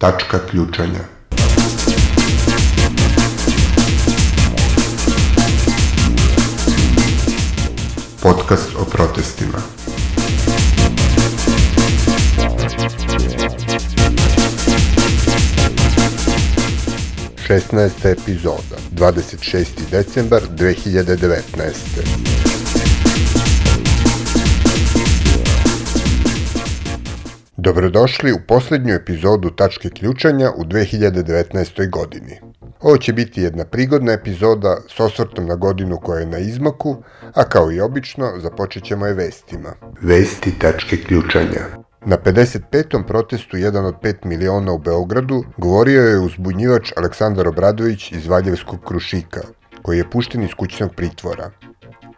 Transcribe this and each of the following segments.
Tačka ključanja. Podcast o protestima. Šestnaesta epizoda, 26. decembar 2019. Dobrodošli u poslednju epizodu Tačke ključanja u 2019. godini. Ovo će biti jedna prigodna epizoda s osvrtom na godinu koja je na izmaku, a kao i obično započet ćemo je vestima. Vesti Tačke ključanja. Na 55. protestu 1 od 5 miliona u Beogradu govorio je uzbunjivač Aleksandar Obradović iz Valjevskog Krušika, koji je pušten iz kućnog pritvora.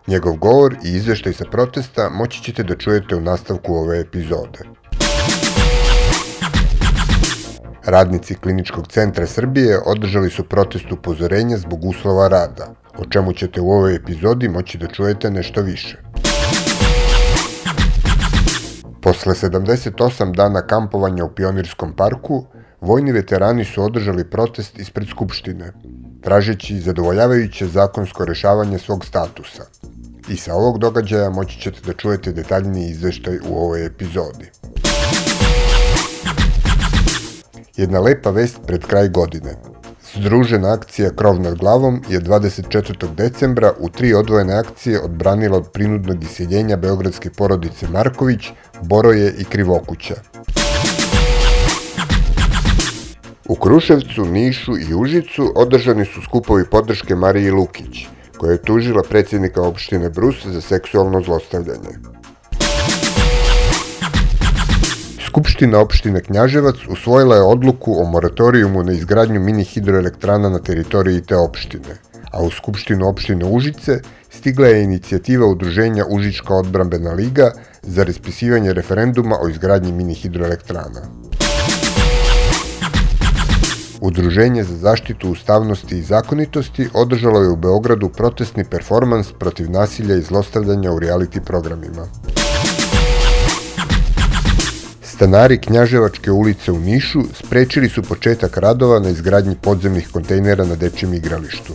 Njegov govor i izveštaj sa protesta moći ćete da čujete u nastavku ove epizode. Radnici Kliničkog centra Srbije održali su protest upozorenja zbog uslova rada, o čemu ćete u ovoj epizodi moći da čujete nešto više. Posle 78 dana kampovanja u Pionirskom parku, vojni veterani su održali protest ispred Skupštine, tražeći zadovoljavajuće zakonsko rešavanje svog statusa. I sa ovog događaja moći ćete da čujete detaljniji izveštaj u ovoj epizodi. Jedna lepa vest pred kraj godine. Združena akcija Krov nad glavom je 24. decembra u tri odvojene akcije odbranila od prinudnog iseljenja beogradske porodice Marković, Boroje i Krivokuća. U Kruševcu, Nišu i Užicu održani su skupovi podrške Mariji Lukić, koja je tužila predsjednika opštine Brus za seksualno zlostavljanje. Skupština opštine Knjaževac usvojila je odluku o moratorijumu na izgradnju mini hidroelektrana na teritoriji te opštine, a u Skupštinu opštine Užice stigla je inicijativa udruženja Užička odbrambena liga za raspisivanje referenduma o izgradnji mini hidroelektrana. Udruženje za zaštitu ustavnosti i zakonitosti održalo je u Beogradu protestni performans protiv nasilja i zlostavljanja u reality programima. Stanari Knjaževačke ulice u Nišu sprečili su početak radova na izgradnji podzemnih kontejnera na dečijem igralištu.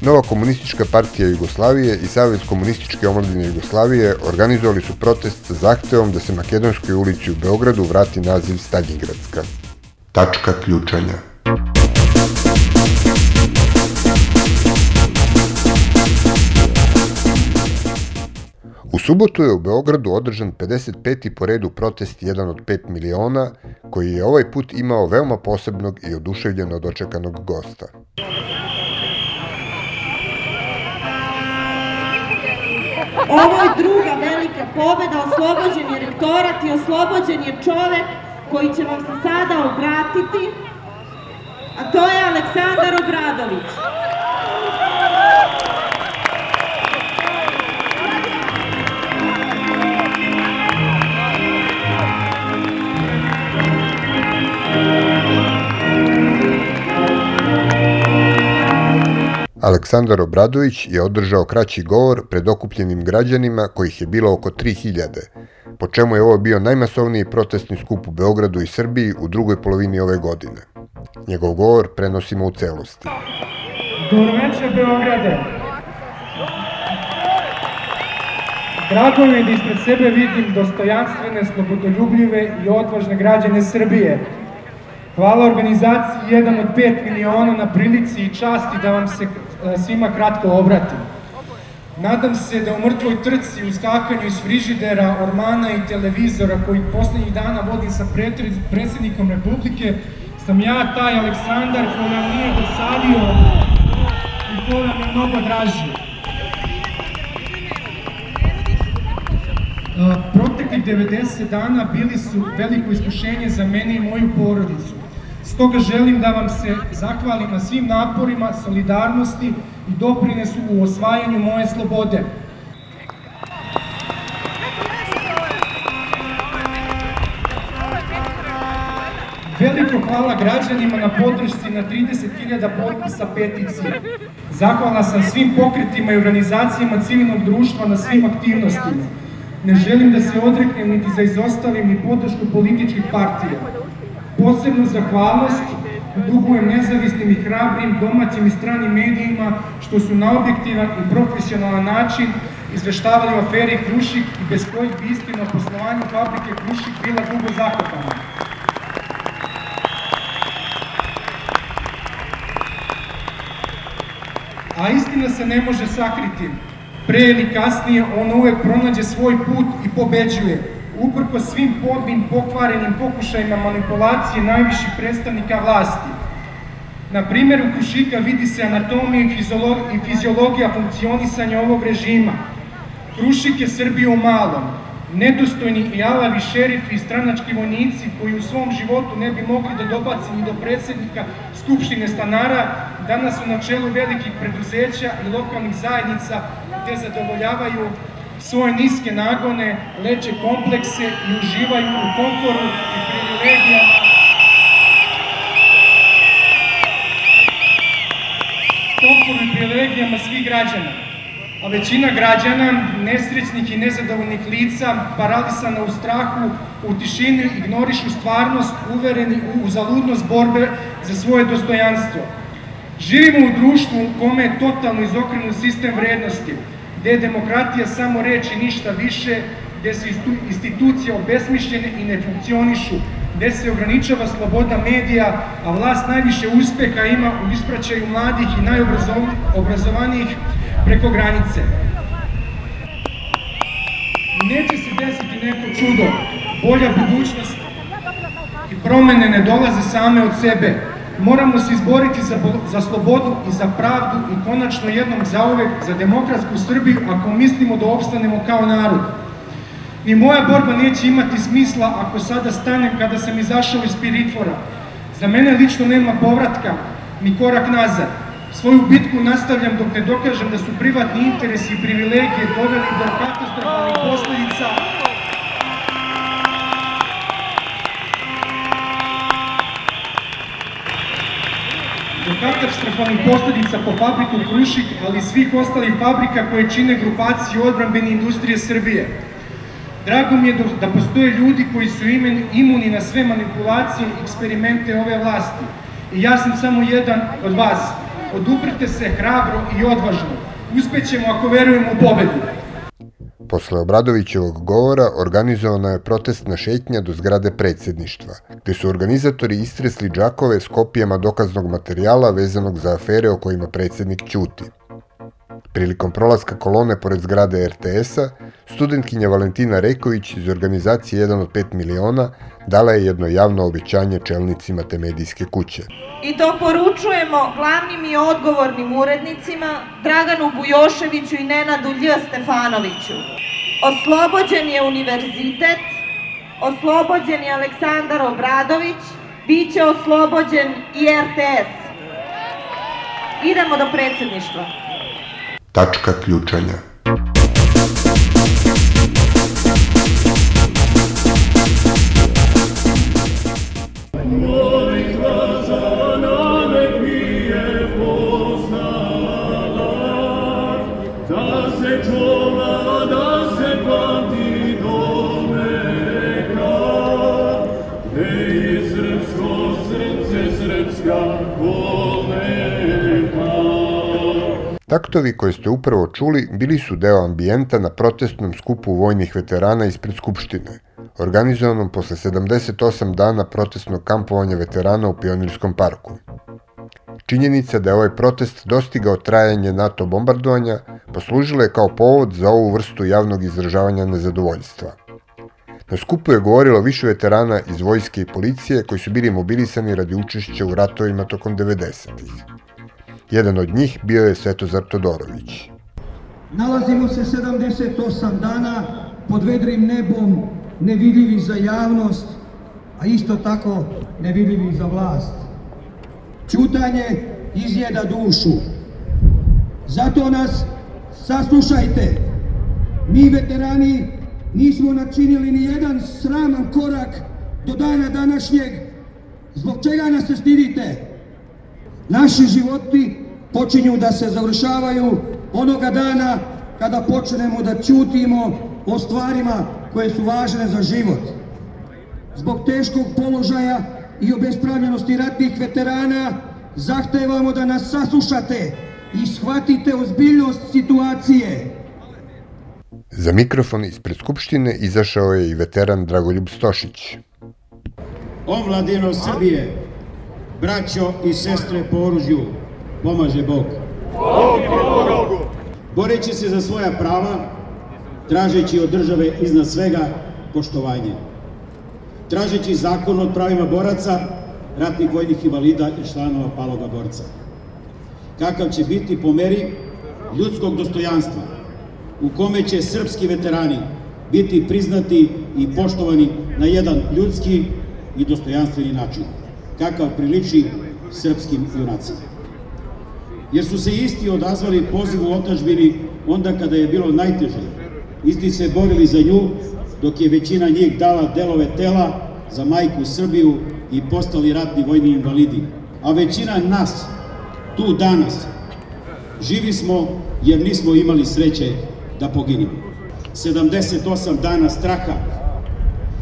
Nova komunistička partija Jugoslavije i Savez komunističke omladine Jugoslavije organizovali su protest sa zahtevom da se Makedonskoj ulici u Beogradu vrati naziv Staljingradska. Tačka ključanja. Subotu je u Beogradu održan 55. po redu protest 1 od 5 miliona, koji je ovaj put imao veoma posebnog i oduševljeno dočekanog gosta. Ovo je druga velika pobeda, oslobođen je rektorat i oslobođen je čovek koji će vam se sada obratiti, a to je Aleksandar Obradović. Aleksandar Obradović je održao kraći govor pred okupljenim građanima kojih je bilo oko 3000, po čemu je ovo bio najmasovniji protestni skup u Beogradu i Srbiji u drugoj polovini ove godine. Njegov govor prenosimo u celosti. Dobroveče Beograde. Drago mi je da ispred sebe vidim dostojanstvene, slobodoljubljive i odvažne građane Srbije. Hvala organizaciji 1 od 5 miliona na prilici i časti da vam se svima kratko obratim. Nadam se da u mrtvoj trci, u skakanju iz frižidera, ormana i televizora koji poslednjih dana vodim sa predsjednikom Republike, sam ja taj Aleksandar ko nam nije dosadio i ko nam je mnogo draži. Proteklih 90 dana bili su veliko iskušenje za mene i moju porodicu. Stoga želim da vam se zahvalim na svim naporima, solidarnosti i doprinesu u osvajanju moje slobode. Veliko hvala građanima na podršci na 30.000 potpisa peticije. Zahvalna sam svim pokretima i organizacijama civilnog društva na svim aktivnostima. Ne želim da se odreknem niti za izostavim ni podršku političkih partija. Posebnu zahvalnost dugujem nezavisnim i hrabrim domaćim i stranim medijima što su na objektivan i profesionalan način izveštavali o aferi Krušik i bez kojih bi istina o poslovanju fabrike Krušik bila dugo zakopana. A istina se ne može sakriti. Pre ili kasnije ona uvek pronađe svoj put i pobeđuje. Uprko svim podnim pokvarenim pokušajima manipulacije najviših predstavnika vlasti. Na primjeru Krušika vidi se anatomija i fiziologija funkcionisanja ovog režima. Krušik je Srbija u malom. Nedostojni i alavi šerifi i stranački vojnici koji u svom životu ne bi mogli da dobaci ni do predsednika Skupštine stanara, danas su na čelu velikih preduzeća i lokalnih zajednica gde zadovoljavaju svoje niske nagone, leče komplekse i uživaju u komforu i privilegijama. Komforu i privilegijama svih građana. A većina građana, nesrećnih i nezadovoljnih lica, paralisana u strahu, u tišini, ignorišu stvarnost, uvereni u zaludnost borbe za svoje dostojanstvo. Živimo u društvu u kome je totalno izokrenut sistem vrednosti, gde je demokratija samo reč i ništa više, gde su institucije obesmišljene i ne funkcionišu, gde se ograničava sloboda medija, a vlast najviše uspeha ima u ispraćaju mladih i najobrazovanijih preko granice. Neće se desiti neko čudo, bolja budućnost i promene ne dolaze same od sebe. Moramo se izboriti za, za slobodu i za pravdu i konačno jednom zauvek za demokratsku Srbiju ako mislimo da opstanemo kao narod. Ni moja borba neće imati smisla ako sada stanem kada sam izašao iz spiritvora. Za mene lično nema povratka, ni korak nazad. Svoju bitku nastavljam dok ne dokažem da su privatni interesi i privilegije doveli do katastrofalnih posledica do katastrofalnih posledica po fabriku Krušik, ali i svih ostalih fabrika koje čine grupaciju odbranbene industrije Srbije. Drago mi je da postoje ljudi koji su imuni na sve manipulacije i eksperimente ove vlasti. I ja sam samo jedan od vas. Oduprite se hrabro i odvažno. Uspećemo ako verujemo u pobedu. Posle Obradovićevog govora organizovana je protestna šetnja do zgrade predsjedništva, gde su organizatori istresli džakove s kopijama dokaznog materijala vezanog za afere o kojima predsjednik ćuti. Prilikom prolaska kolone pored zgrade RTS-a, studentkinja Valentina Reković iz organizacije 1 od 5 miliona dala je jedno javno obećanje čelnicima te medijske kuće. I to poručujemo glavnim i odgovornim urednicima Draganu Bujoševiću i Nenadu Lj. Stefanoviću. Oslobođen je univerzitet, oslobođen je Aleksandar Obradović, bit će oslobođen i RTS. Idemo do predsedništva. Tačka ključanja. Taktovi koje ste upravo čuli bili su deo ambijenta na protestnom skupu vojnih veterana ispred Skupštine, organizovanom posle 78 dana protestnog kampovanja veterana u Pionirskom parku. Činjenica da je ovaj protest dostigao trajanje NATO bombardovanja poslužila je kao povod za ovu vrstu javnog izražavanja nezadovoljstva. Na skupu je govorilo više veterana iz vojske i policije koji su bili mobilisani radi učešća u ratovima tokom 90-ih. Jedan od njih bio je Svetozar Todorović. Nalazimo se 78 dana pod vedrim nebom, nevidljivi za javnost, a isto tako nevidljivi za vlast. Čutanje izjeda dušu. Zato nas saslušajte. Mi veterani nismo načinili ni jedan sraman korak do dana današnjeg. Zbog čega nas se stidite? Naši životi počinju da se završavaju onoga dana kada počnemo da ćutimo o stvarima koje su važne za život. Zbog teškog položaja i obespravljenosti ratnih veterana zahtevamo da nas saslušate i shvatite ozbiljnost situacije. Za mikrofon ispred Skupštine izašao je i veteran Dragoljub Stošić. Omladino Srbije, braćo i sestre po oružju, pomaže Bog. Boreći se za svoja prava, tražeći od države iznad svega poštovanje. Tražeći zakon od pravima boraca, ratnih vojnih invalida i članova paloga borca. Kakav će biti po meri ljudskog dostojanstva, u kome će srpski veterani biti priznati i poštovani na jedan ljudski i dostojanstveni način, kakav priliči srpskim junacima. Jer su se isti odazvali pozivu otačbini onda kada je bilo najteže. Isti se borili za nju, dok je većina njih dala delove tela za majku Srbiju i postali ratni vojni invalidi. A većina nas, tu danas, živi smo jer nismo imali sreće da poginimo. 78 dana straha,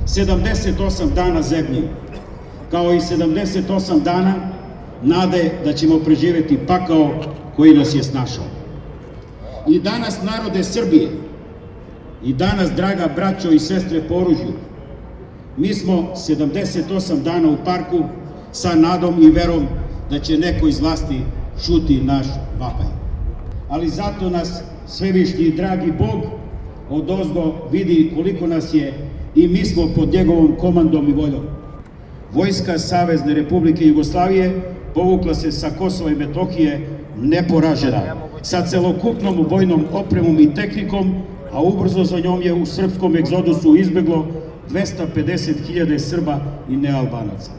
78 dana zebnje, kao i 78 dana nade da ćemo preživeti pakao koji nas je snašao. I danas narode Srbije, i danas draga braćo i sestre po oružju, mi smo 78 dana u parku sa nadom i verom da će neko iz vlasti čuti naš vapaj. Ali zato nas svevišnji i dragi Bog od ozgo vidi koliko nas je i mi smo pod njegovom komandom i voljom. Vojska Savezne Republike Jugoslavije povukla se sa Kosova i Metohije neporažena, sa celokupnom vojnom opremom i tehnikom, a ubrzo za njom je u srpskom egzodusu izbeglo 250.000 Srba i nealbanaca.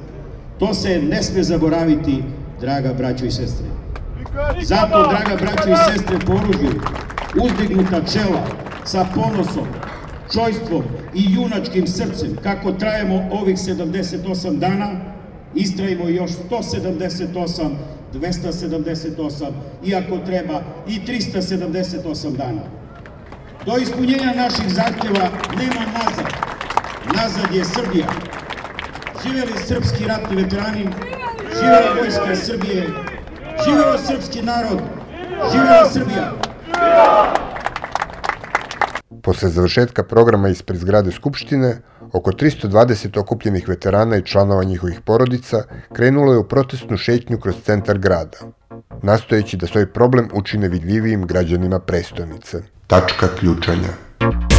To se ne sme zaboraviti, draga braćo i sestre. Zato, draga braćo i sestre po oružju, uzdignuta čela, sa ponosom, čojstvom i junačkim srcem, kako trajemo ovih 78 dana, istrajimo još 178, 278, iako treba i 378 dana. Do ispunjenja naših zahtjeva nema nazad. Nazad je Srbija. Živeli srpski ratni veterani, živela vojska Srbije, živela srpski narod, živela Srbija! Posle završetka programa ispred zgrade Skupštine, oko 320 okupljenih veterana i članova njihovih porodica krenulo je u protestnu šetnju kroz centar grada, nastojeći da svoj problem učine vidljivijim građanima prestonice. Tačka ključanja.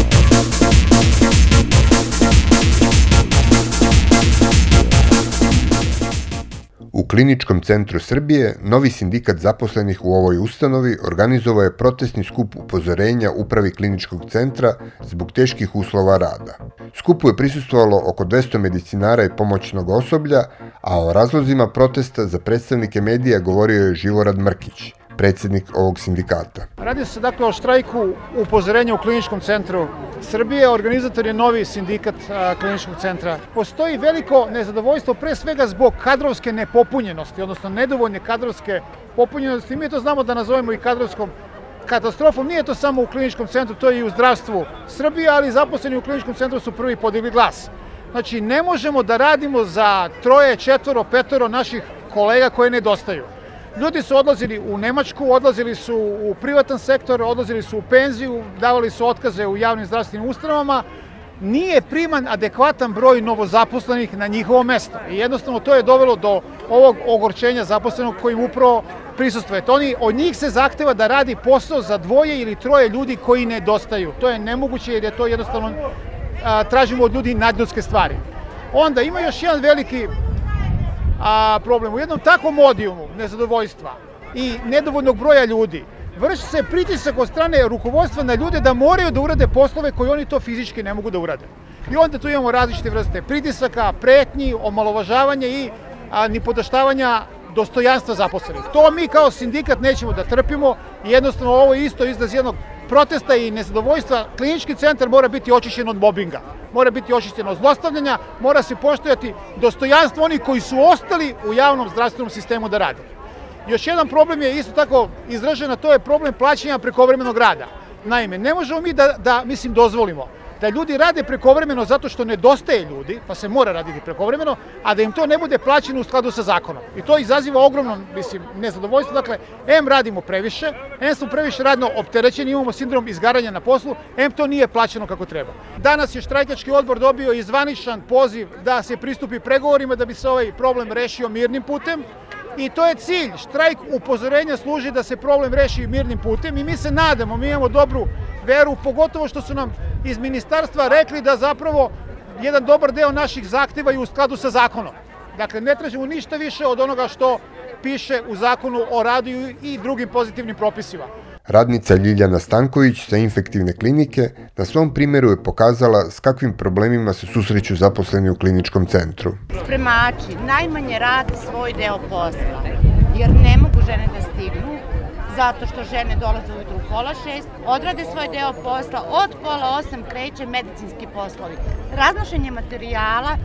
Kliničkom centru Srbije novi sindikat zaposlenih u ovoj ustanovi organizovao je protestni skup upozorenja upravi kliničkog centra zbog teških uslova rada. Skupu je prisustvovalo oko 200 medicinara i pomoćnog osoblja, a o razlozima protesta za predstavnike medija govorio je Živorad Mrkić, predsednik ovog sindikata. Radi se dakle o štrajku upozorenja u kliničkom centru Srbije. Organizator je novi sindikat kliničkog centra. Postoji veliko nezadovoljstvo pre svega zbog kadrovske nepopunjenosti, odnosno nedovoljne kadrovske popunjenosti. Mi to znamo da nazovemo i kadrovskom katastrofom. Nije to samo u kliničkom centru, to je i u zdravstvu Srbije, ali zaposleni u kliničkom centru su prvi podigli glas. Znači, ne možemo da radimo za troje, četvoro, petoro naših kolega koje nedostaju. Ljudi su odlazili u Nemačku, odlazili su u privatan sektor, odlazili su u penziju, davali su otkaze u javnim zdravstvenim ustanovama, nije priman adekvatan broj novozaposlenih na njihovo mesto. I jednostavno to je dovelo do ovog ogorčenja zaposlenog kojim upravo prisustuje. Oni, od njih se zahteva da radi posao za dvoje ili troje ljudi koji nedostaju. To je nemoguće jer je to jednostavno a, tražimo od ljudi nadljudske stvari. Onda ima još jedan veliki a, problem. U jednom takvom odijumu nezadovoljstva i nedovoljnog broja ljudi vrši se pritisak od strane rukovodstva na ljude da moraju da urade poslove koje oni to fizički ne mogu da urade. I onda tu imamo različite vrste pritisaka, pretnji, omalovažavanja i a, nipodaštavanja dostojanstva zaposlenih. To mi kao sindikat nećemo da trpimo i jednostavno ovo isto izraz jednog protesta i nezadovoljstva. Klinički centar mora biti očišćen od mobinga, mora biti očišćen od zlostavljanja, mora se poštojati dostojanstvo onih koji su ostali u javnom zdravstvenom sistemu da rade. Još jedan problem je isto tako izražen, a to je problem plaćanja prekovremenog rada. Naime, ne možemo mi da, da mislim, dozvolimo da ljudi rade prekovremeno zato što nedostaje ljudi, pa se mora raditi prekovremeno, a da im to ne bude plaćeno u skladu sa zakonom. I to izaziva ogromno, mislim, nezadovoljstvo. Dakle, M radimo previše, M smo previše radno opterećeni, imamo sindrom izgaranja na poslu, M to nije plaćeno kako treba. Danas je štrajkački odbor dobio izvanišan poziv da se pristupi pregovorima da bi se ovaj problem rešio mirnim putem. I to je cilj. Štrajk upozorenja služi da se problem reši mirnim putem i mi se nadamo, mi imamo dobru veru, pogotovo što su nam iz ministarstva rekli da zapravo jedan dobar deo naših zahteva je u skladu sa zakonom. Dakle, ne tražimo ništa više od onoga što piše u zakonu o radu i drugim pozitivnim propisima. Radnica Ljiljana Stanković sa infektivne klinike na svom primjeru je pokazala s kakvim problemima se susreću zaposleni u kliničkom centru. Spremači najmanje rade svoj deo posla, jer ne mogu žene da stignu, zato što žene dolaze ujutru u pola šest, odrade svoj deo posla, od pola osam kreće medicinski poslovi. Raznošenje materijala,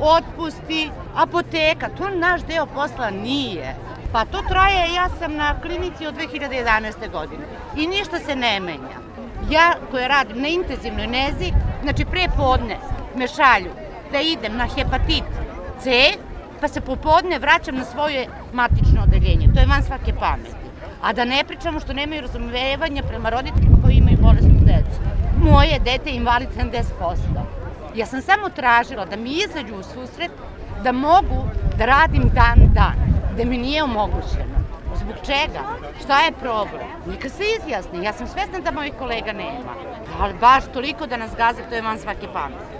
otpusti, apoteka, to naš deo posla nije. Pa to traje, ja sam na klinici od 2011. godine i ništa se ne menja. Ja koja radim na intenzivnoj nezi, znači pre podne me šalju da idem na hepatit C, pa se popodne vraćam na svoje matično odeljenje. To je van svake pameti. A da ne pričamo što nemaju razumevanja prema roditeljima koji imaju bolesnu decu. Moje dete je invalid 70%. Ja sam samo tražila da mi izađu u susret da mogu da radim dan dan, da mi nije omogućeno. Zbog čega? Šta je problem? Neka se izjasni. Ja sam svesna da mojih kolega nema. Ali baš toliko da nas gaze, to je van svake pameti.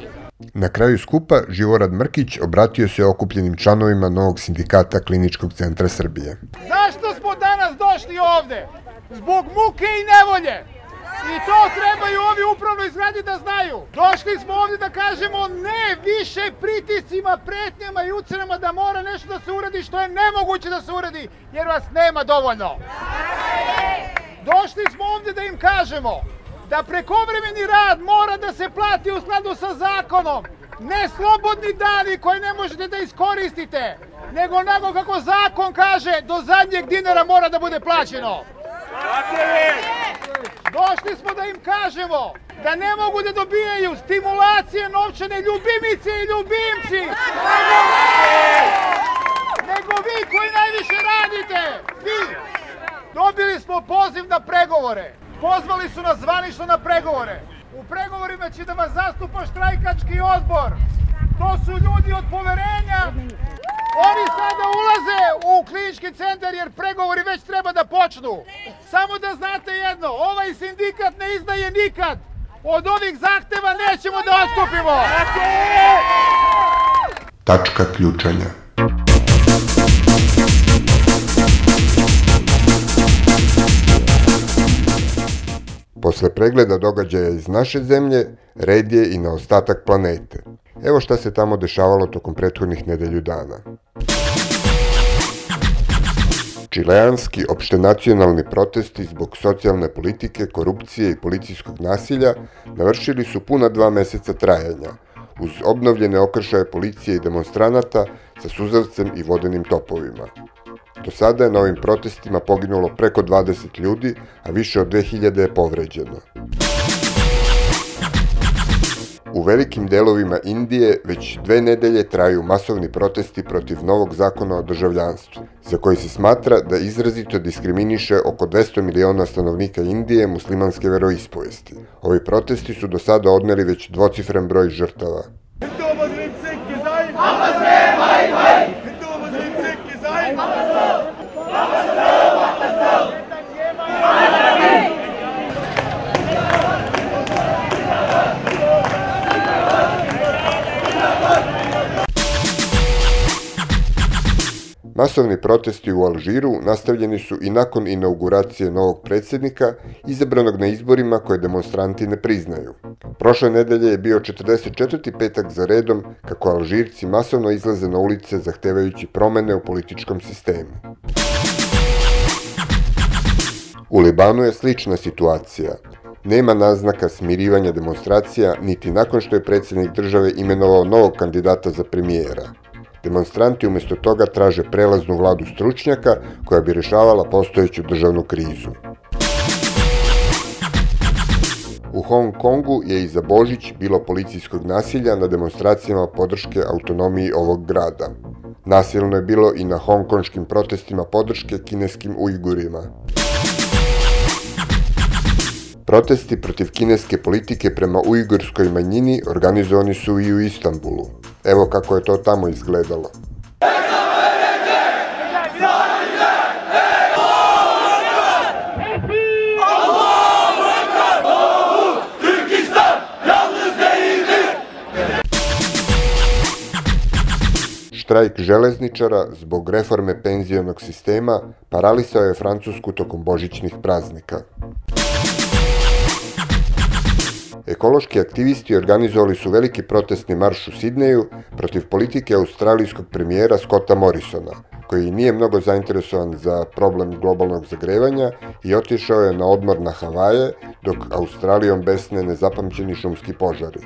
Na kraju skupa Živorad Mrkić obratio se okupljenim članovima novog sindikata Kliničkog centra Srbije. Zašto smo danas došli ovde? Zbog muke i nevolje. I to trebaju ovi upravno izgradi da znaju. Došli smo ovde da kažemo ne više pritiscima, pretnjama i ucenama da mora nešto da se uradi što je nemoguće da se uradi jer vas nema dovoljno. Došli smo ovde da im kažemo da prekovremeni rad mora da se plati u skladu sa zakonom. Ne slobodni dani koje ne možete da iskoristite, nego onako kako zakon kaže, do zadnjeg dinara mora da bude plaćeno. Došli smo da im kažemo da ne mogu da dobijaju stimulacije novčane ljubimice i ljubimci. Nego vi koji najviše radite, vi. Dobili smo poziv na pregovore. Pozvali su nas zvanično na pregovore. U pregovorima će da vas zastupa štrajkački odbor. To su ljudi od poverenja. Oni sada ulaze u klinički centar jer pregovori već treba da počnu. Samo da znate jedno, ovaj sindikat ne izdaje nikad. Od ovih zahteva nećemo da odstupimo. Tačka ključanja. Posle pregleda događaja iz naše zemlje, red je i na ostatak planete. Evo šta se tamo dešavalo tokom prethodnih nedelju dana. Čileanski opštenacionalni protesti zbog socijalne politike, korupcije i policijskog nasilja navršili su puna dva meseca trajanja, uz obnovljene okršaje policije i demonstranata sa suzavcem i vodenim topovima. Do sada je na ovim protestima poginulo preko 20 ljudi, a više od 2000 je povređeno. U velikim delovima Indije već dve nedelje traju masovni protesti protiv novog zakona o državljanstvu, za koji se smatra da izrazito diskriminiše oko 200 miliona stanovnika Indije muslimanske veroispovesti. Ovi protesti su do sada odneli već dvocifren broj žrtava. Masovni protesti u Alžiru nastavljeni su i nakon inauguracije novog predsednika, izabranog na izborima koje demonstranti ne priznaju. Prošle nedelje je bio 44. petak za redom kako Alžirci masovno izlaze na ulice zahtevajući promene u političkom sistemu. U Libanu je slična situacija. Nema naznaka smirivanja demonstracija, niti nakon što je predsednik države imenovao novog kandidata za premijera. Demonstranti umesto toga traže prelaznu vladu stručnjaka koja bi rešavala postojeću državnu krizu. U Hong Kongu je i za Božić bilo policijskog nasilja na demonstracijama podrške autonomiji ovog grada. Nasilno je bilo i na hongkonškim protestima podrške kineskim ujgurima. Protesti protiv kineske politike prema ujgurskoj manjini organizovani su i u Istanbulu. Evo kako je to tamo izgledalo. Štrajk železničara zbog reforme penzionog sistema paralisao je Francusku tokom božićnih praznika. Ekološki aktivisti organizovali su veliki protestni marš u Sidneju protiv politike australijskog premijera Scotta Morrisona, koji nije mnogo zainteresovan za problem globalnog zagrevanja i otišao je na odmor na Havaje, dok Australijom besne nezapamćeni šumski požari.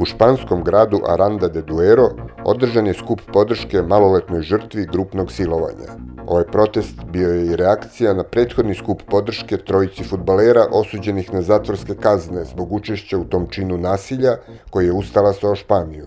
U španskom gradu Aranda de Duero održan je skup podrške maloletnoj žrtvi grupnog silovanja. Ovaj protest bio je i reakcija na prethodni skup podrške trojici futbalera osuđenih na zatvorske kazne zbog učešća u tom činu nasilja koji je ustala sa Španiju.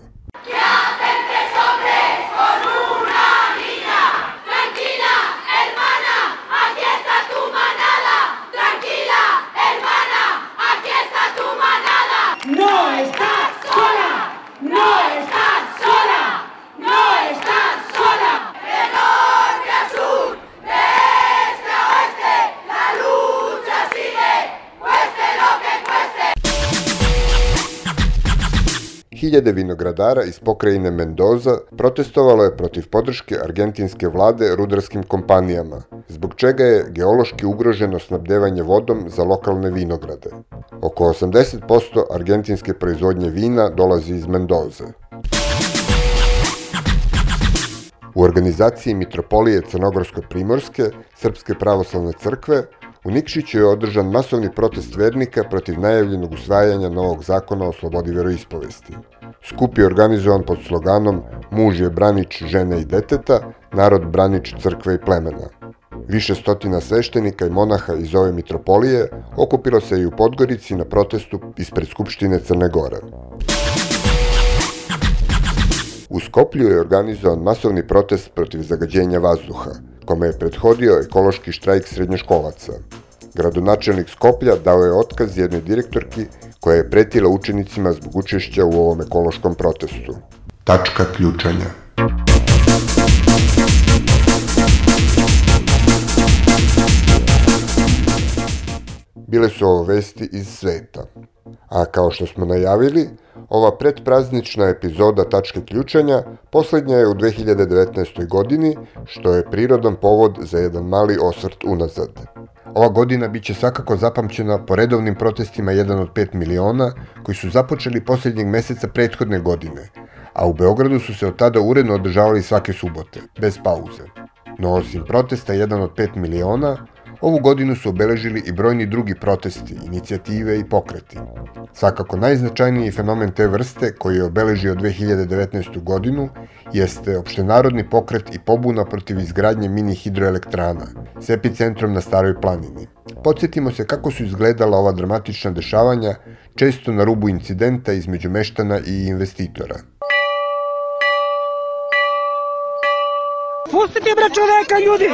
Hiljade vinogradara iz pokrajine Mendoza protestovalo je protiv podrške argentinske vlade rudarskim kompanijama, zbog čega je geološki ugroženo snabdevanje vodom za lokalne vinograde. Oko 80% argentinske proizvodnje vina dolazi iz Mendoze. U organizaciji Mitropolije Crnogorsko-Primorske, Srpske pravoslavne crkve, U Nikšiću je održan masovni protest vernika protiv najavljenog usvajanja novog zakona o slobodi veroispovesti. Skup je organizovan pod sloganom Muž je branič žene i deteta, narod branič crkve i plemena. Više stotina sveštenika i monaha iz ove mitropolije okupilo se i u Podgorici na protestu ispred Skupštine Crne Gore. U Skoplju je organizovan masovni protest protiv zagađenja vazduha, kome je prethodio ekološki štrajk srednjoškolaca. Gradonačelnik Skoplja dao je otkaz jednoj direktorki koja je pretila učenicima zbog učešća u ovom ekološkom protestu. Tačka ključanja. Bile su ovo vesti iz sveta. A kao što smo najavili, ova predpraznična epizoda Tačke ključanja poslednja je u 2019. godini, što je prirodan povod za jedan mali osvrt unazad. Ova godina biće svakako zapamćena po redovnim protestima 1 od 5 miliona koji su započeli poslednjeg meseca prethodne godine, a u Beogradu su se od tada uredno održavali svake subote, bez pauze. No osim protesta 1 od 5 miliona, Ovu godinu su obeležili i brojni drugi protesti, inicijative i pokreti. Svakako najznačajniji fenomen te vrste koji je obeležio 2019. godinu jeste opštenarodni pokret i pobuna protiv izgradnje mini hidroelektrana s epicentrom na Staroj planini. Podsjetimo se kako su izgledala ova dramatična dešavanja, često na rubu incidenta između meštana i investitora – Pustite bre čoveka, ljudi!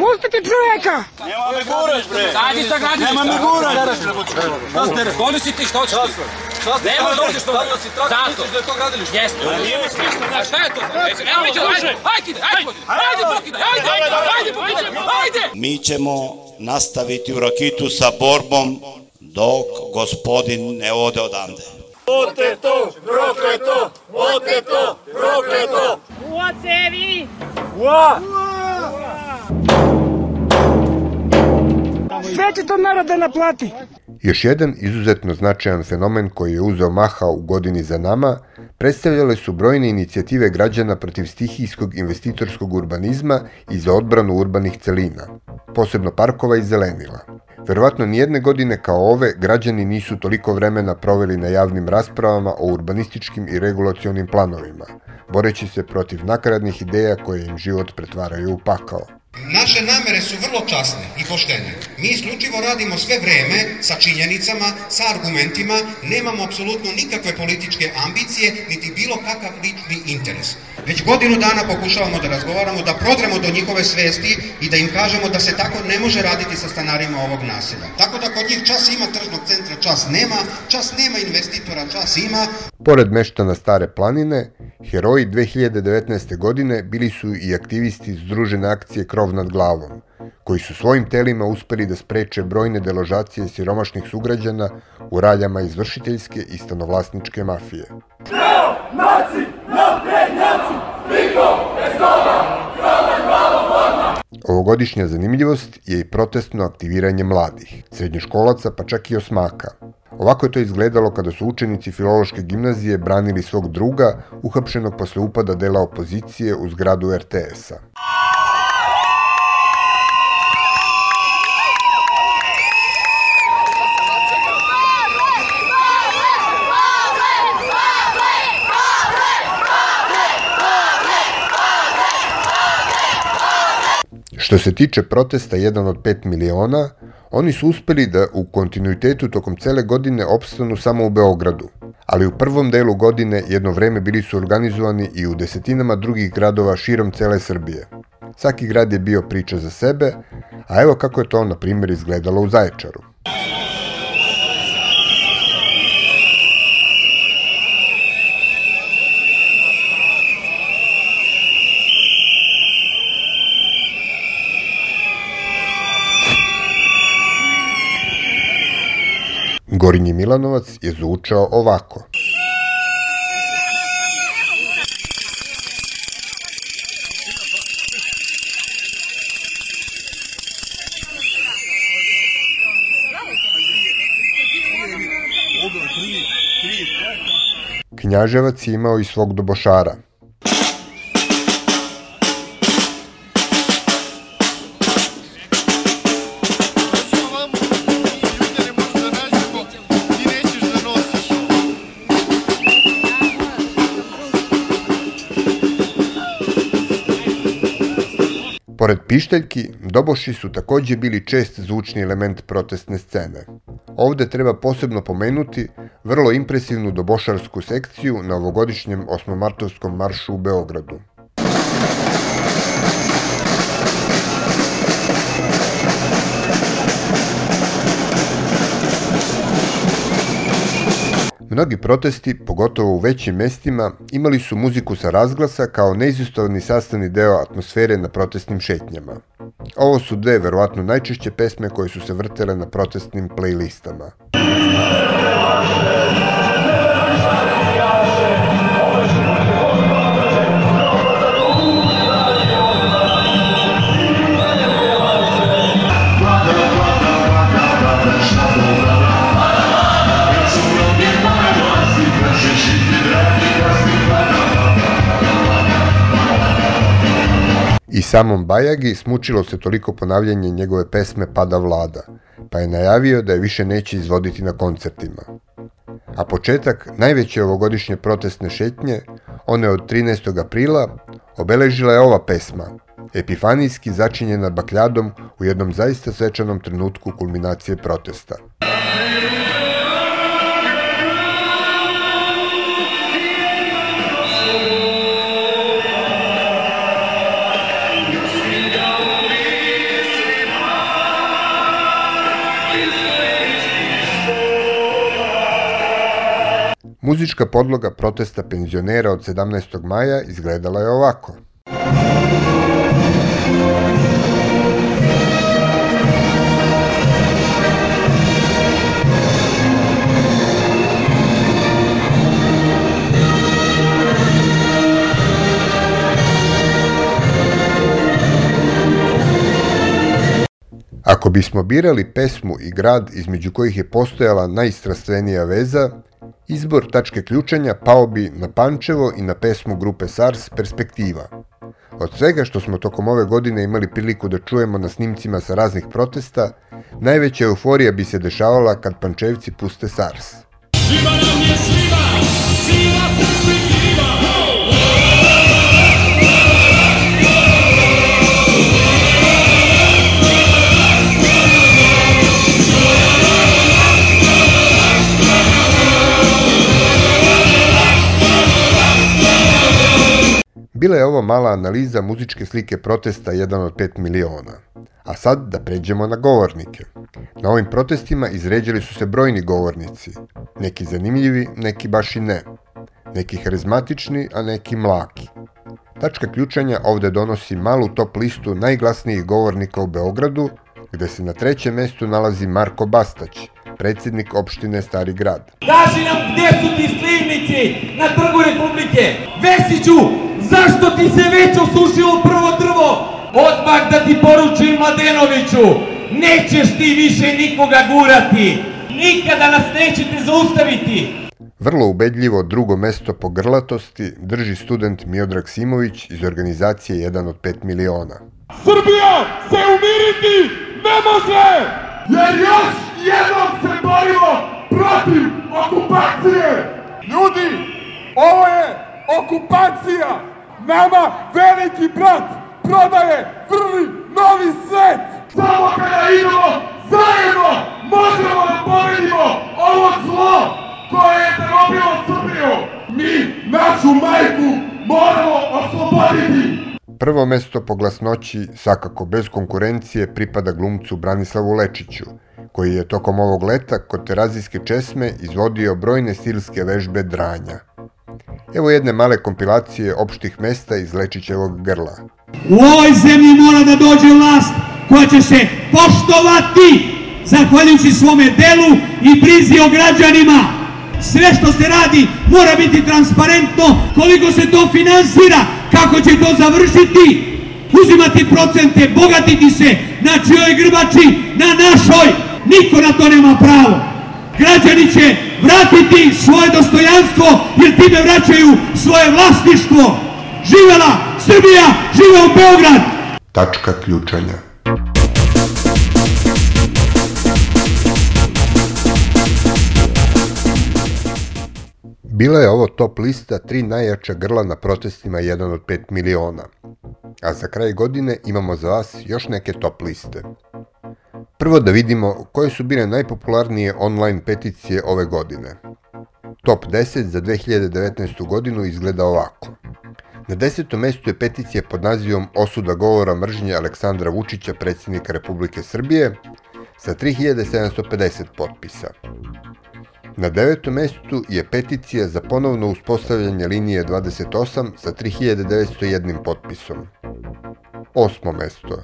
Pustite čoveka! Nema me guraš, bre! Sadi sa gradi! Nema me guraš! Šta ste? Zgodi si ti, šta hoćeš ti? Nema da uđeš to. Zato. da je to gradilište. Jeste. Nije mi smišno. A šta je to? Evo mi ćemo, ajde, ajde, ajde, ajde, pokidaj, ajde, ajde, ajde, pokidaj, ajde! Mi ćemo nastaviti u rakitu sa borbom dok gospodin ne ode odande. Oteto, prokleto, oteto, prokleto! Uocevi! Ua! Sve će to narod da naplati. Još jedan izuzetno značajan fenomen koji je uzeo maha u godini za nama predstavljale su brojne inicijative građana protiv stihijskog investitorskog urbanizma i za odbranu urbanih celina, posebno parkova i zelenila. Verovatno nijedne godine kao ove građani nisu toliko vremena proveli na javnim raspravama o urbanističkim i regulacionim planovima, boreći se protiv nakaradnih ideja koje im život pretvaraju u pakao. Naše namere su vrlo časne i poštene. Mi isključivo radimo sve vreme sa činjenicama, sa argumentima, nemamo apsolutno nikakve političke ambicije, niti bilo kakav lični interes. Već godinu dana pokušavamo da razgovaramo, da prodremo do njihove svesti i da im kažemo da se tako ne može raditi sa stanarima ovog naselja. Tako da kod njih čas ima tržnog centra, čas nema, čas nema investitora, čas ima. Pored meštana Stare planine, heroji 2019. godine bili su i aktivisti Združene akcije Krov nad glavom, koji su svojim telima uspeli da spreče brojne deložacije siromašnih sugrađana u raljama izvršiteljske i stanovlasničke mafije. Krov, naci, Ovogodišnja zanimljivost je i protestno aktiviranje mladih, srednjoškolaca pa čak i osmaka. Ovako je to izgledalo kada su učenici Filološke gimnazije branili svog druga, uhapšenog posle upada dela opozicije u zgradu RTS-a. Što se tiče protesta 1 od 5 miliona, oni su uspeli da u kontinuitetu tokom cele godine opstanu samo u Beogradu, ali u prvom delu godine jedno vreme bili su organizovani i u desetinama drugih gradova širom cele Srbije. Svaki grad je bio priča za sebe, a evo kako je to, na primjer, izgledalo u Zaječaru. Gorinji Milanovac je zvučao ovako. Knjaževac je imao i svog dobošara. Pored pišteljki, doboši su takođe bili čest zvučni element protestne scene. Ovde treba posebno pomenuti vrlo impresivnu dobošarsku sekciju na ovogodišnjem osmomartovskom maršu u Beogradu. Mnogi protesti, pogotovo u većim mestima, imali su muziku sa razglasa kao neizostavni sastavni deo atmosfere na protestnim šetnjama. Ovo su dve verovatno najčešće pesme koje su se vrtele na protestnim playlistama. I samom Bajagi smučilo se toliko ponavljanje njegove pesme Pada vlada, pa je najavio da je više neće izvoditi na koncertima. A početak najveće ovogodišnje protestne šetnje, one od 13. aprila, obeležila je ova pesma, epifanijski začinjena bakljadom u jednom zaista svečanom trenutku kulminacije protesta. Muzička podloga protesta penzionera od 17. maja izgledala je ovako. Ako bismo birali pesmu i grad između kojih je postojala najstrastvenija veza, izbor tačke ključanja pao bi na Pančevo i na pesmu grupe SARS Perspektiva. Od svega što smo tokom ove godine imali priliku da čujemo na snimcima sa raznih protesta, najveća euforija bi se dešavala kad Pančevci puste SARS. Svima nam je svima, Bila je ovo mala analiza muzičke slike protesta 1 od 5 miliona. A sad da pređemo na govornike. Na ovim protestima izređali su se brojni govornici. Neki zanimljivi, neki baš i ne. Neki harizmatični, a neki mlaki. Tačka ključanja ovde donosi malu top listu najglasnijih govornika u Beogradu, gde se na trećem mestu nalazi Marko Bastać, predsjednik opštine Stari grad. Kaži nam gdje su ti slivnici na trgu Republike? Vesiću, zašto ti se već osušilo prvo drvo? Odmah da ti poručim Mladenoviću, nećeš ti više nikoga gurati. Nikada nas nećete zaustaviti. Vrlo ubedljivo drugo mesto po grlatosti drži student Miodrag Simović iz organizacije 1 od 5 miliona. Srbija se umiriti ne može! Jer još jednom se borimo protiv okupacije! Ljudi, ovo je okupacija! Nama veliki brat prodaje vrli novi svet! Samo kada idemo zajedno možemo da pobedimo ovo zlo koje je zarobilo Srbiju! Mi našu majku moramo osloboditi! Prvo mesto po glasnoći, svakako bez konkurencije, pripada glumcu Branislavu Lečiću, koji je tokom ovog leta kod terazijske česme izvodio brojne stilske vežbe dranja. Evo jedne male kompilacije opštih mesta iz Lečićevog grla. U ovoj zemlji mora da dođe vlast koja će se poštovati zahvaljujući svome delu i brizi o građanima. Sve što se radi mora biti transparentno, koliko se to finansira, kako će to završiti, uzimati procente, bogatiti se na čijoj grbači, na našoj, niko na to nema pravo. Građani će vratiti svoje dostojanstvo jer time vraćaju svoje vlasništvo. Živela Srbija, živeo Beograd! Tačka ključanja. Bila je ovo top lista tri najjača grla na protestima 1 od 5 miliona. A za kraj godine imamo za vas još neke top liste. Prvo da vidimo koje su bile najpopularnije online peticije ove godine. Top 10 za 2019. godinu izgleda ovako. Na desetom mestu je peticija pod nazivom Osuda govora mržnje Aleksandra Vučića, predsjednika Republike Srbije, sa 3750 potpisa. Na devetom mestu je peticija za ponovno uspostavljanje linije 28 sa 3901 potpisom. Osmo mesto.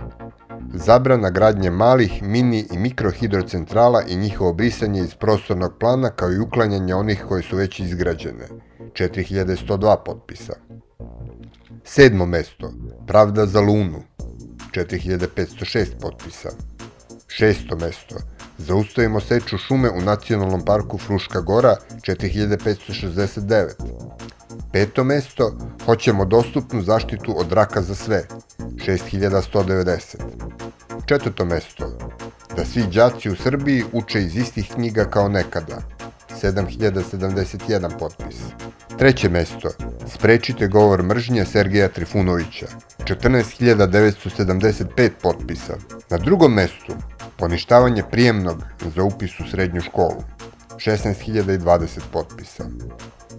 Zabrana gradnje malih, mini i mikrohidrocentrala i njihovo brisanje iz prostornog plana kao i uklanjanje onih koje su već izgrađene. 4102 potpisa. Sedmo mesto. Pravda za Lunu. 4506 potpisa. Šesto mesto. Zaustavimo seču šume u nacionalnom parku Fruška gora 4569. Peto mesto, hoćemo dostupnu zaštitu od raka za sve 6190. Četvrto mesto, da svi đaci u Srbiji uče iz istih knjiga kao nekada 7071 potpis. Treće mesto, sprečite govor mržnje Sergeja Trifunovića 14975 potpisa. Na drugom mestu, poništavanje prijemnog za upis u srednju školu, 16.020 potpisa.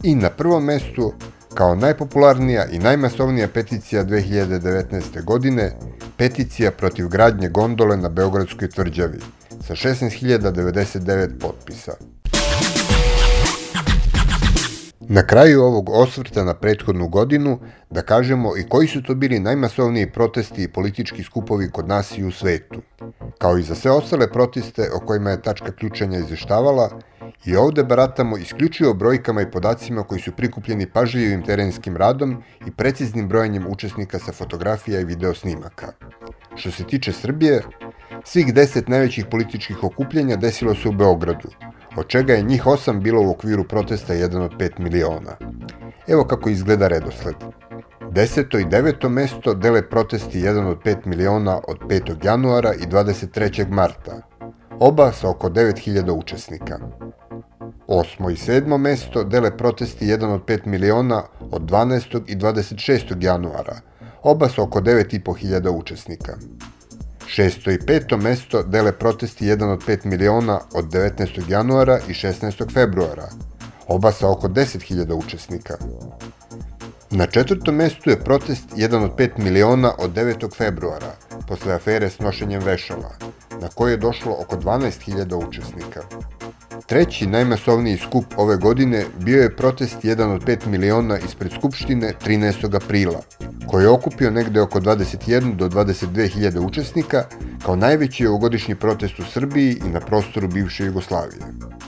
I na prvom mestu, kao najpopularnija i najmasovnija peticija 2019. godine, peticija protiv gradnje gondole na Beogradskoj tvrđavi, sa 16.099 potpisa. Na kraju ovog osvrta na prethodnu godinu da kažemo i koji su to bili najmasovniji protesti i politički skupovi kod nas i u svetu. Kao i za sve ostale proteste o kojima je tačka ključanja izveštavala, i ovde baratamo isključivo brojkama i podacima koji su prikupljeni pažljivim terenskim radom i preciznim brojanjem učesnika sa fotografija i video snimaka. Što se tiče Srbije, svih deset najvećih političkih okupljanja desilo se u Beogradu, od čega je njih osam bilo u okviru protesta 1 od 5 miliona. Evo kako izgleda redosled. Deseto i deveto mesto dele protesti 1 od 5 miliona od 5. januara i 23. marta, oba sa oko 9000 učesnika. Osmo i sedmo mesto dele protesti 1 od 5 miliona od 12. i 26. januara, oba sa oko 9500 učesnika. Šesto i peto mesto dele protesti 1 od 5 miliona od 19. januara i 16. februara, oba sa oko 10.000 učesnika. Na četvrtom mestu je protest 1 od 5 miliona od 9. februara, posle afere s nošenjem vešala, na koje je došlo oko 12.000 učesnika. Treći najmasovniji skup ove godine bio je protest 1 od 5 miliona ispred Skupštine 13. aprila, koji je okupio negde oko 21 do 22 hiljade učesnika kao najveći ovogodišnji protest u Srbiji i na prostoru bivše Jugoslavije.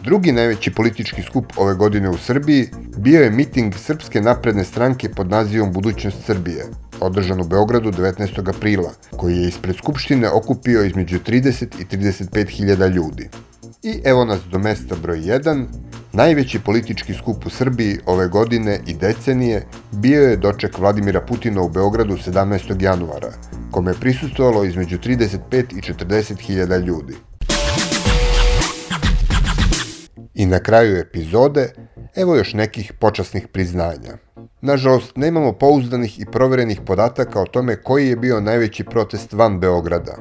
Drugi najveći politički skup ove godine u Srbiji bio je miting Srpske napredne stranke pod nazivom Budućnost Srbije, održan u Beogradu 19. aprila, koji je ispred Skupštine okupio između 30 i 35 hiljada ljudi. I evo nas do mesta broj 1. Najveći politički skup u Srbiji ove godine i decenije bio je doček Vladimira Putina u Beogradu 17. januara, kome je prisustovalo između 35 i 40 hiljada ljudi. I na kraju epizode, evo još nekih počasnih priznanja. Nažalost, nemamo pouzdanih i proverenih podataka o tome koji je bio najveći protest van Beograda,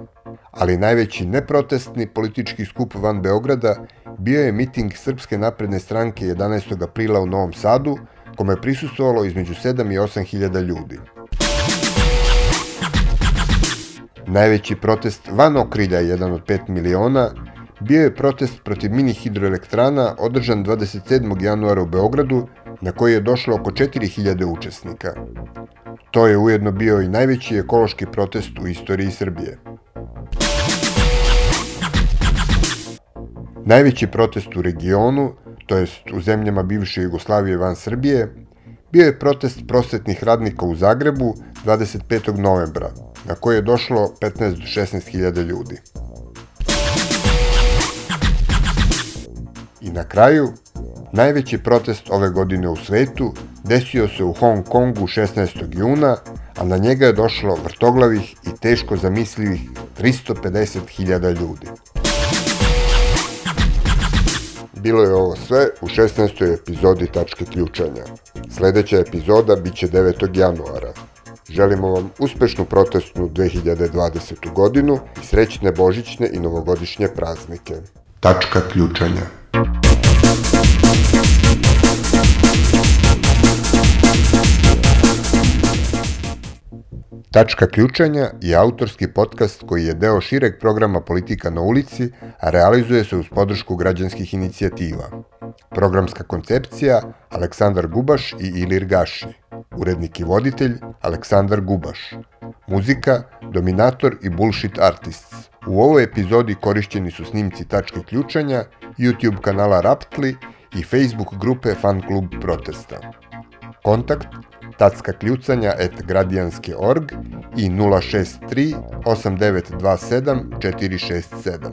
ali najveći neprotestni politički skup van Beograda bio je miting Srpske napredne stranke 11. aprila u Novom Sadu, kome je prisustovalo između 7 i 8 hiljada ljudi. Najveći protest van okrilja, jedan od 5 miliona, bio je protest protiv mini hidroelektrana održan 27. januara u Beogradu, na koji je došlo oko 4000 učesnika. To je ujedno bio i najveći ekološki protest u istoriji Srbije. Najveći protest u regionu, to jest u zemljama bivše Jugoslavije van Srbije, bio je protest prosvetnih radnika u Zagrebu 25. novembra, na koji je došlo 15 do 16 hiljada ljudi. I na kraju, najveći protest ove godine u svetu desio se u Hong Kongu 16. juna, a na njega je došlo vrtoglavih i teško zamislivih 350.000 ljudi. Bilo je ovo sve u 16. epizodi Tačke ključanja. Sledeća epizoda biće 9. januara. Želimo vam uspešnu protestnu 2020. godinu i srećne božićne i novogodišnje praznike. Tačka ključanja. Tačka ključanja je autorski podcast koji je deo šireg programa Politika na ulici, a realizuje se uz podršku građanskih inicijativa. Programska koncepcija Aleksandar Gubaš i Ilir Gaši. Urednik i voditelj Aleksandar Gubaš. Muzika Dominator i Bullshit Artists. U ovoj epizodi korišćeni su snimci Tačke ključanja, YouTube kanala Raptli i Facebook grupe Fan Klub Protesta. Kontakt tacka kljucanja et gradijanski.org i 063 8927 467.